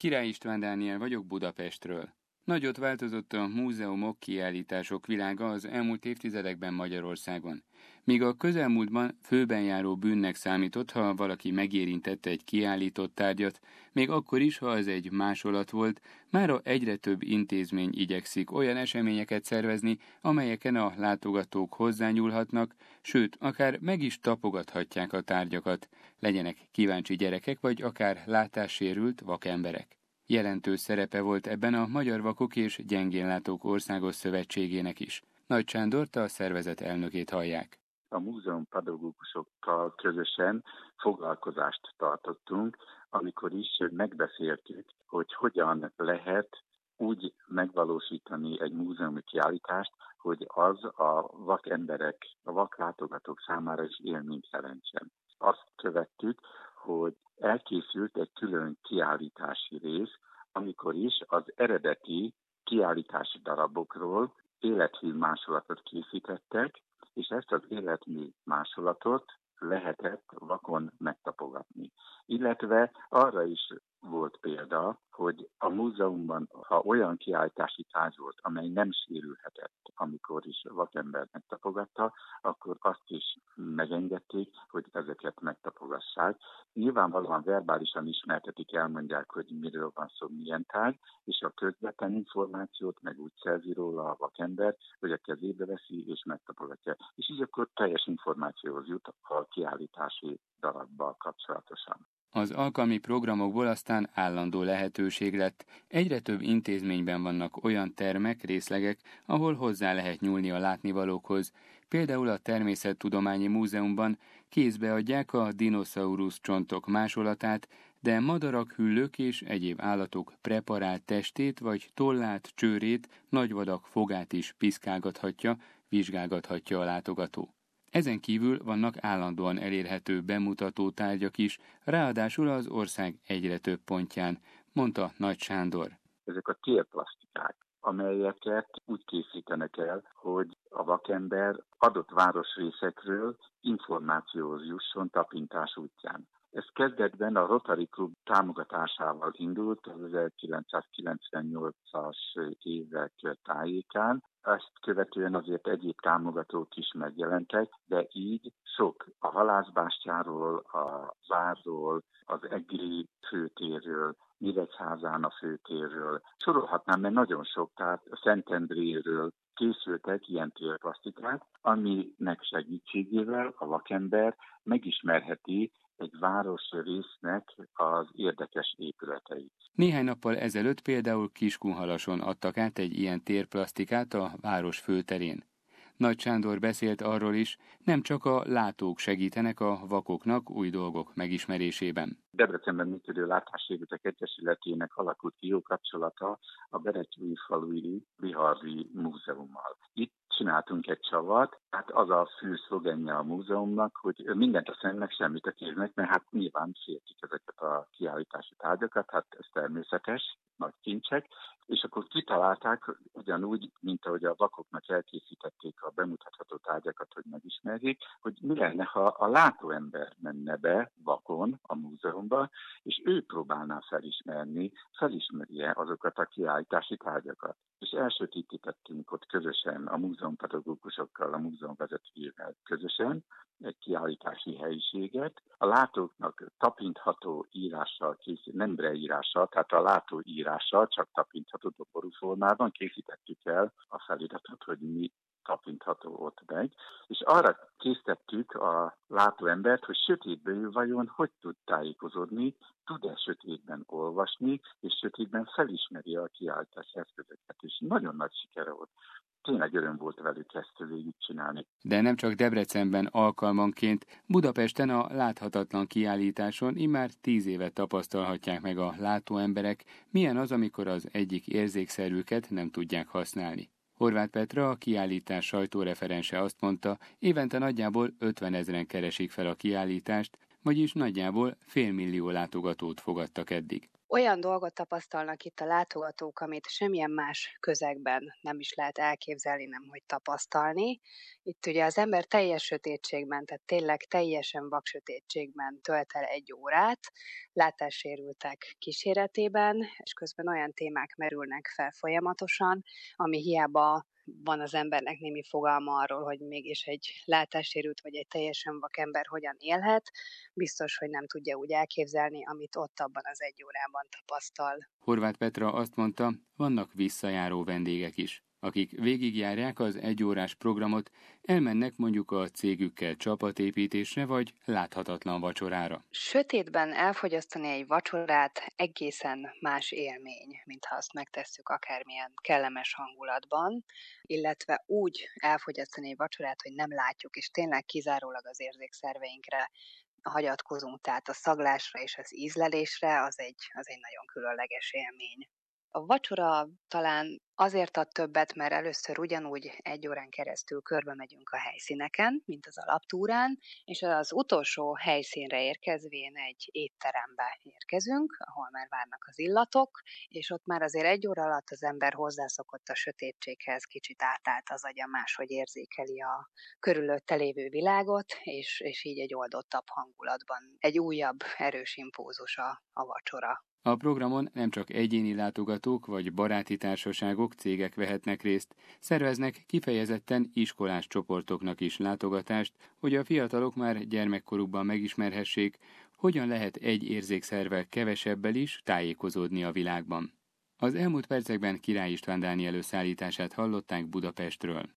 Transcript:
Király István Dániel vagyok Budapestről. Nagyot változott a múzeumok, kiállítások világa az elmúlt évtizedekben Magyarországon. Míg a közelmúltban főben járó bűnnek számított, ha valaki megérintette egy kiállított tárgyat, még akkor is, ha ez egy másolat volt, mára egyre több intézmény igyekszik olyan eseményeket szervezni, amelyeken a látogatók hozzányúlhatnak, sőt, akár meg is tapogathatják a tárgyakat, legyenek kíváncsi gyerekek vagy akár látássérült vakemberek. Jelentős szerepe volt ebben a Magyar Vakok és Gyengénlátók Országos Szövetségének is. Nagy Sándort a szervezet elnökét hallják. A múzeum pedagógusokkal közösen foglalkozást tartottunk, amikor is megbeszéltük, hogy hogyan lehet úgy megvalósítani egy múzeumi kiállítást, hogy az a vakemberek, a vaklátogatók számára is élményt jelentsen. Azt követtük, hogy elkészült egy külön kiállítási rész, amikor is az eredeti kiállítási darabokról életmű másolatot készítettek, és ezt az életmű másolatot lehetett vakon megtapogatni. Illetve arra is volt példa, hogy a múzeumban, ha olyan kiállítási tárgy volt, amely nem sérülhetett, amikor is vakember megtapogatta, akkor azt is megengedték, hogy ezeket megtapogassák. Nyilvánvalóan verbálisan ismertetik, elmondják, hogy miről van szó, milyen tárgy, és a közvetlen információt meg úgy szerzi róla a vakember, hogy a kezébe veszi és megtapogatja. És így akkor teljes információhoz jut a kiállítási darabbal kapcsolatosan. Az alkalmi programokból aztán állandó lehetőség lett. Egyre több intézményben vannak olyan termek, részlegek, ahol hozzá lehet nyúlni a látnivalókhoz. Például a Természettudományi Múzeumban kézbe adják a dinoszaurusz csontok másolatát, de madarak, hüllők és egyéb állatok preparált testét vagy tollát, csőrét, nagyvadak fogát is piszkálgathatja, vizsgálgathatja a látogató. Ezen kívül vannak állandóan elérhető bemutató tárgyak is, ráadásul az ország egyre több pontján, mondta Nagy Sándor. Ezek a térplasztikák, amelyeket úgy készítenek el, hogy a vakember adott városrészekről információhoz jusson tapintás útján. Ez kezdetben a Rotary Club támogatásával indult az 1998-as évek tájékán, ezt követően azért egyéb támogatók is megjelentek, de így sok a halászbástyáról, a várról, az egri főtérről, Nyíregyházán a főtérről. Sorolhatnám, mert nagyon sok, tehát a Szentendréről készültek ilyen térplasztikák, aminek segítségével a vakember megismerheti egy város résznek az érdekes épületeit. Néhány nappal ezelőtt például Kiskunhalason adtak át egy ilyen térplasztikát a város főterén. Nagy Sándor beszélt arról is, nem csak a látók segítenek a vakoknak új dolgok megismerésében. Debrecenben működő látássérültek egyesületének alakult ki jó kapcsolata a Beretyúi falui Biharvi múzeummal. Itt csináltunk egy csavat, hát az a fő szlogenje a múzeumnak, hogy mindent a szemnek, semmit a kéznek, mert hát nyilván féltik ezeket a kiállítási tárgyakat, hát ez természetes, nagy kincsek, és akkor kitalálták ugyanúgy, mint ahogy a vakoknak elkészítették a bemutatható tárgyakat, hogy megismerjék, hogy mi lenne, ha a látóember menne be vakon a múzeumba, és ő próbálná felismerni, felismerje azokat a kiállítási tárgyakat. És elsötítettünk ott közösen a múzeumpedagógusokkal, a múzeum vezetőjével közösen egy kiállítási helyiséget. A látóknak tapintható írással készít, nem breírással, tehát a látó írással, csak tapintható doború formában készítettük el a feliratot, hogy mi tapintható ott meg, és arra készítettük a látóembert, hogy sötétben vajon hogy tud tájékozódni, tud-e sötétben olvasni, és sötétben felismeri a kiáltás eszközöket, és nagyon nagy sikere volt tényleg öröm volt velük ezt csinálni. De nem csak Debrecenben alkalmanként, Budapesten a láthatatlan kiállításon immár tíz évet tapasztalhatják meg a látóemberek, milyen az, amikor az egyik érzékszerűket nem tudják használni. Horváth Petra, a kiállítás sajtóreferense azt mondta, évente nagyjából 50 ezeren keresik fel a kiállítást, vagyis nagyjából félmillió látogatót fogadtak eddig. Olyan dolgot tapasztalnak itt a látogatók, amit semmilyen más közegben nem is lehet elképzelni, nem hogy tapasztalni. Itt ugye az ember teljes sötétségben, tehát tényleg teljesen vaksötétségben tölt el egy órát, látássérültek kíséretében, és közben olyan témák merülnek fel folyamatosan, ami hiába van az embernek némi fogalma arról, hogy mégis egy látássérült vagy egy teljesen vakember hogyan élhet, biztos, hogy nem tudja úgy elképzelni, amit ott abban az egy órában tapasztal. Horváth Petra azt mondta, vannak visszajáró vendégek is akik végigjárják az egyórás programot, elmennek mondjuk a cégükkel csapatépítésre vagy láthatatlan vacsorára. Sötétben elfogyasztani egy vacsorát egészen más élmény, mint ha azt megtesszük akármilyen kellemes hangulatban, illetve úgy elfogyasztani egy vacsorát, hogy nem látjuk, és tényleg kizárólag az érzékszerveinkre hagyatkozunk, tehát a szaglásra és az ízlelésre, az egy, az egy nagyon különleges élmény. A vacsora talán azért ad többet, mert először ugyanúgy egy órán keresztül körbe megyünk a helyszíneken, mint az alaptúrán, és az utolsó helyszínre érkezvén egy étterembe érkezünk, ahol már várnak az illatok, és ott már azért egy óra alatt az ember hozzászokott a sötétséghez, kicsit átállt az agya máshogy érzékeli a körülötte lévő világot, és, és így egy oldottabb hangulatban egy újabb erős impulzus a, a vacsora. A programon nem csak egyéni látogatók vagy baráti társaságok, cégek vehetnek részt, szerveznek kifejezetten iskolás csoportoknak is látogatást, hogy a fiatalok már gyermekkorukban megismerhessék, hogyan lehet egy érzékszervel kevesebbel is tájékozódni a világban. Az elmúlt percekben Király István Dániel összeállítását hallották Budapestről.